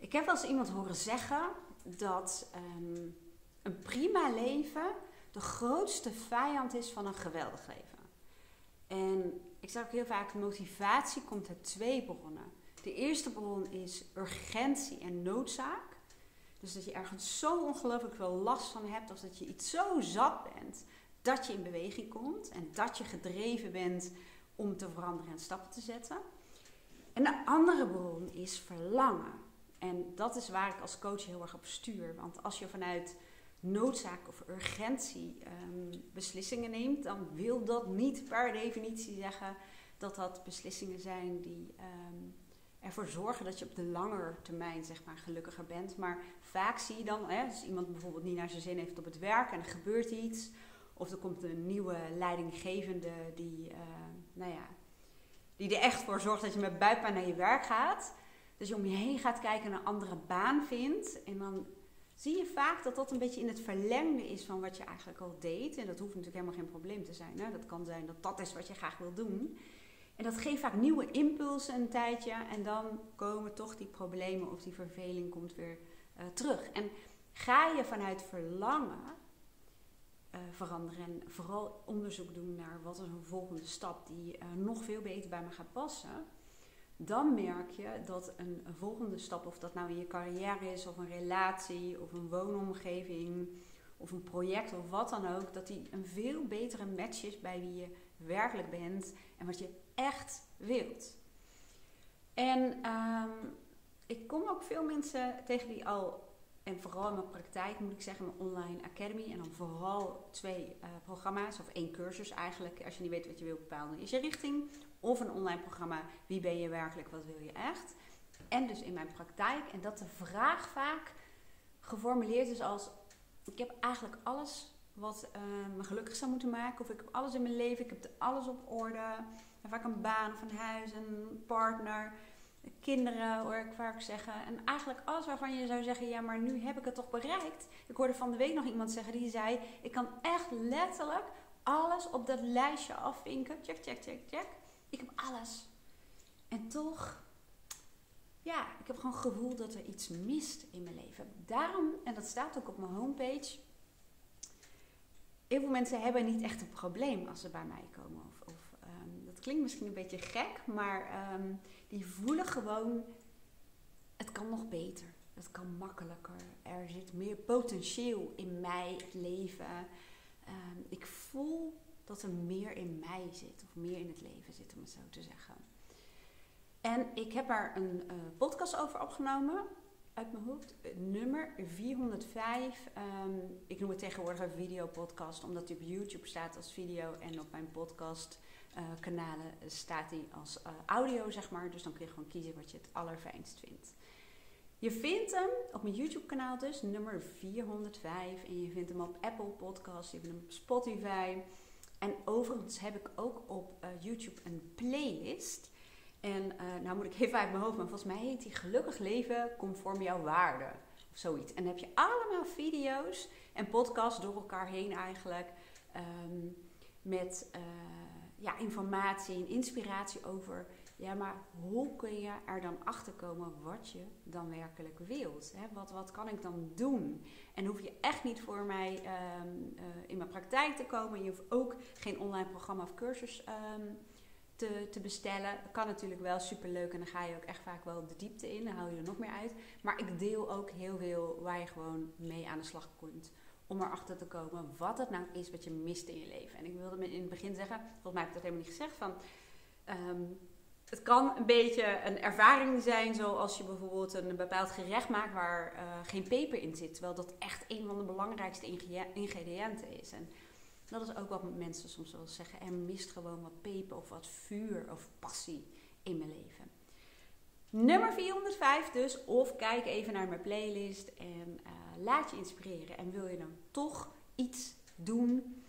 Ik heb wel eens iemand horen zeggen dat ehm, een prima leven de grootste vijand is van een geweldig leven. En ik zeg ook heel vaak, motivatie komt uit twee bronnen. De eerste bron is urgentie en noodzaak. Dus dat je ergens zo ongelooflijk veel last van hebt, of dat je iets zo zat bent, dat je in beweging komt en dat je gedreven bent om te veranderen en stappen te zetten. En de andere bron is verlangen. En dat is waar ik als coach heel erg op stuur. Want als je vanuit noodzaak of urgentie ehm, beslissingen neemt, dan wil dat niet per definitie zeggen dat dat beslissingen zijn die um, ervoor zorgen dat je op de lange termijn zeg maar, gelukkiger bent. Maar vaak zie je dan, hè, als iemand bijvoorbeeld niet naar zijn zin heeft op het werk en er gebeurt iets, of er komt een nieuwe leidinggevende die, uh, nou ja, die er echt voor zorgt dat je met buikpijn naar je werk gaat. Dus je om je heen gaat kijken en een andere baan vindt. En dan zie je vaak dat dat een beetje in het verlengde is van wat je eigenlijk al deed. En dat hoeft natuurlijk helemaal geen probleem te zijn. Hè? Dat kan zijn dat dat is wat je graag wil doen. En dat geeft vaak nieuwe impulsen een tijdje. En dan komen toch die problemen of die verveling komt weer uh, terug. En ga je vanuit verlangen uh, veranderen en vooral onderzoek doen naar wat een volgende stap die uh, nog veel beter bij me gaat passen dan merk je dat een, volgende stap, of dat nou in je carrière is, of een relatie, of een woonomgeving, of een project, of wat dan ook, dat die een veel betere match is bij wie je werkelijk bent en wat je echt wilt. En um, ik kom ook veel mensen tegen die al, en vooral in mijn praktijk moet ik zeggen, mijn online academy, en dan vooral twee uh, programma's, of één cursus eigenlijk, als je niet weet wat je wilt bepalen, is je richting of een online programma Wie ben je werkelijk, wat wil je echt? En dus in mijn praktijk. En dat de vraag vaak geformuleerd is als: Ik heb eigenlijk alles wat uh, me gelukkig zou moeten maken. Of ik heb alles in mijn leven, ik heb alles op orde. En vaak een baan of een huis, een partner, kinderen hoor ik vaak zeggen. En eigenlijk alles waarvan je zou zeggen: Ja, maar nu heb ik het toch bereikt. Ik hoorde van de week nog iemand zeggen die zei: Ik kan echt letterlijk alles op dat lijstje afvinken. Check, check, check, check. Ik heb alles. En toch, ja, ik heb gewoon gevoel dat er iets mist in mijn leven. Daarom, en dat staat ook op mijn homepage. Heel veel mensen hebben niet echt een probleem als ze bij mij komen. Of, of um, dat klinkt misschien een beetje gek, maar um, die voelen gewoon: het kan nog beter. Het kan makkelijker. Er zit meer potentieel in mij, het leven. Um, ik voel dat er meer in mij zit, of meer in het leven zit, om het zo te zeggen. En ik heb daar een uh, podcast over opgenomen, uit mijn hoofd, nummer 405. Um, ehm, ik noem het tegenwoordig een videopodcast, omdat die op YouTube staat als video en op mijn podcast uh, kanalen staat die als uh, audio, zeg maar. Dus dan kun je gewoon kiezen wat je het allerfijnst vindt. Je vindt hem op mijn YouTube kanaal dus, nummer 405. En je vindt hem op Apple Podcasts, je vindt hem op Spotify. En overigens heb ik ook op uh, YouTube een playlist. En uh, nou moet ik even uit mijn hoofd, maar volgens mij heet die Gelukkig Leven conform jouw waarde. Of zoiets. En dan heb je allemaal video's en podcasts door elkaar heen eigenlijk. Um, met uh, ja, informatie en inspiratie over ja, maar hoe kun je er dan achter komen wat je dan werkelijk wilt? Hè? Wat, wat kan ik dan doen? En hoef je echt niet voor mij um, uh, in mijn praktijk te komen. Je hoeft ook geen online programma of cursus um, te, te bestellen. Kan natuurlijk wel superleuk en dan ga je ook echt vaak wel de diepte in. Dan haal je er nog meer uit. Maar ik deel ook heel veel waar je gewoon mee aan de slag kunt om erachter te komen wat het nou is wat je mist in je leven. En ik wilde in het begin zeggen, volgens mij heb ik dat helemaal niet gezegd, van um, het kan een beetje een ervaring zijn, zoals je bijvoorbeeld een bepaald gerecht maakt waar uh, geen peper in zit. Terwijl dat echt een van de belangrijkste ingrediënten is. En dat is ook wat mensen soms wel zeggen. Er mist gewoon wat peper of wat vuur of passie in mijn leven. Nummer 405 dus. Of kijk even naar mijn playlist en uh, laat je inspireren. En wil je dan toch iets doen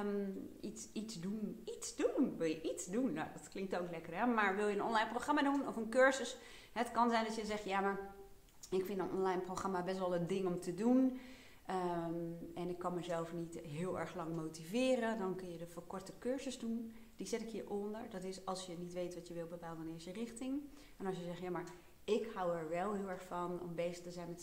Um, iets, iets doen. Doen. Wil je iets doen? Nou, dat klinkt ook lekker, hè? Maar wil je een online programma doen of een cursus? Het kan zijn dat je zegt, ja, maar ik vind een online programma best wel een ding om te doen. Um, en ik kan mezelf niet heel erg lang motiveren. Dan kun je de verkorte cursus doen. Die zet ik hieronder. Dat is als je niet weet wat je wil, bepaal dan eerst je richting. En als je zegt, ja, maar ik hou er wel heel erg van om bezig te zijn met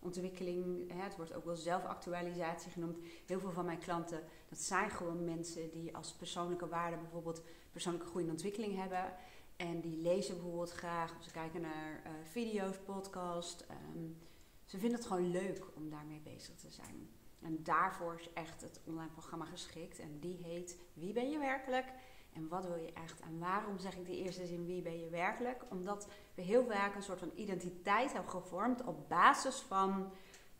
zelfontwikkeling. Het wordt ook wel zelfactualisatie genoemd. Heel veel van mijn klanten, dat zijn gewoon mensen die als persoonlijke waarde bijvoorbeeld persoonlijke groei en ontwikkeling hebben. En die lezen bijvoorbeeld graag, of ze kijken naar uh, video's, podcast. Ehm, ze vinden het gewoon leuk om daarmee bezig te zijn. En daarvoor is echt het online programma geschikt. En die heet Wie ben je werkelijk? En wat wil je echt? En waarom zeg ik de eerste zin Wie ben je werkelijk? Omdat we heel vaak een soort van identiteit hebben gevormd op basis van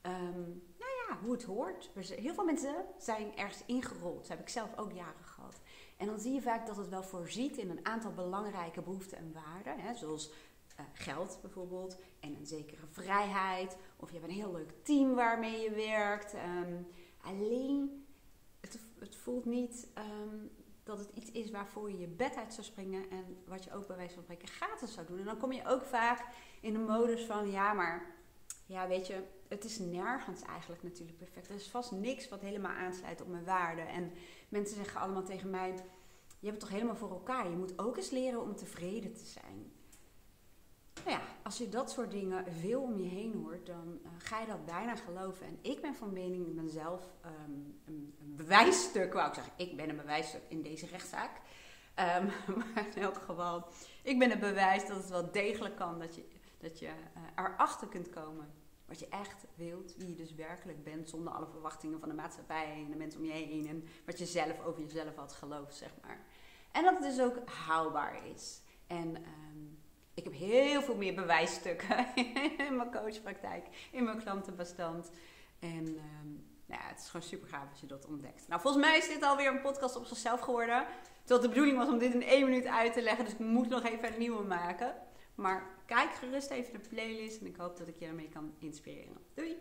um, nou ja, hoe het hoort. Heel veel mensen zijn ergens ingerold. Dat heb ik zelf ook jaren gehad. En dan zie je vaak dat het wel voorziet in een aantal belangrijke behoeften en waarden. Hè, zoals uh, geld bijvoorbeeld en een zekere vrijheid. Of je hebt een heel leuk team waarmee je werkt. Um, alleen, het, voelt niet um, dat het iets is waarvoor je je bed uit zou springen. En wat je ook bij wijze van spreken gratis zou doen. En dan kom je ook vaak in de modus van, ja maar, ja weet je, het is nergens eigenlijk natuurlijk perfect. Er is vast niks wat helemaal aansluit op mijn waarden. En mensen zeggen allemaal tegen mij, je hebt het toch helemaal voor elkaar. Je moet ook eens leren om tevreden te zijn. Nou ja, als je dat soort dingen veel om je heen hoort, dan uh, ga je dat bijna geloven. En ik ben van mening, ik ben zelf um, een, bewijsstuk, wou ik zeggen, ik ben een bewijsstuk in deze rechtszaak. Um, maar in elk geval, ik ben het bewijs dat het wel degelijk kan, dat je, dat je uh, erachter kunt komen wat je echt wilt, wie je dus werkelijk bent, zonder alle verwachtingen van de maatschappij en de mensen om je heen en wat je zelf over jezelf had geloofd, zeg maar. En dat het dus ook haalbaar is. En um, ik heb heel veel meer bewijsstukken in mijn coachpraktijk, in mijn klantenbestand. En um, nou ja, het is gewoon super gaaf als je dat ontdekt. Nou, volgens mij is dit alweer een podcast op zichzelf geworden. Terwijl de bedoeling was om dit in één minuut uit te leggen. Dus ik moet nog even een nieuwe maken. Maar kijk gerust even de playlist en ik hoop dat ik je ermee kan inspireren. Doei!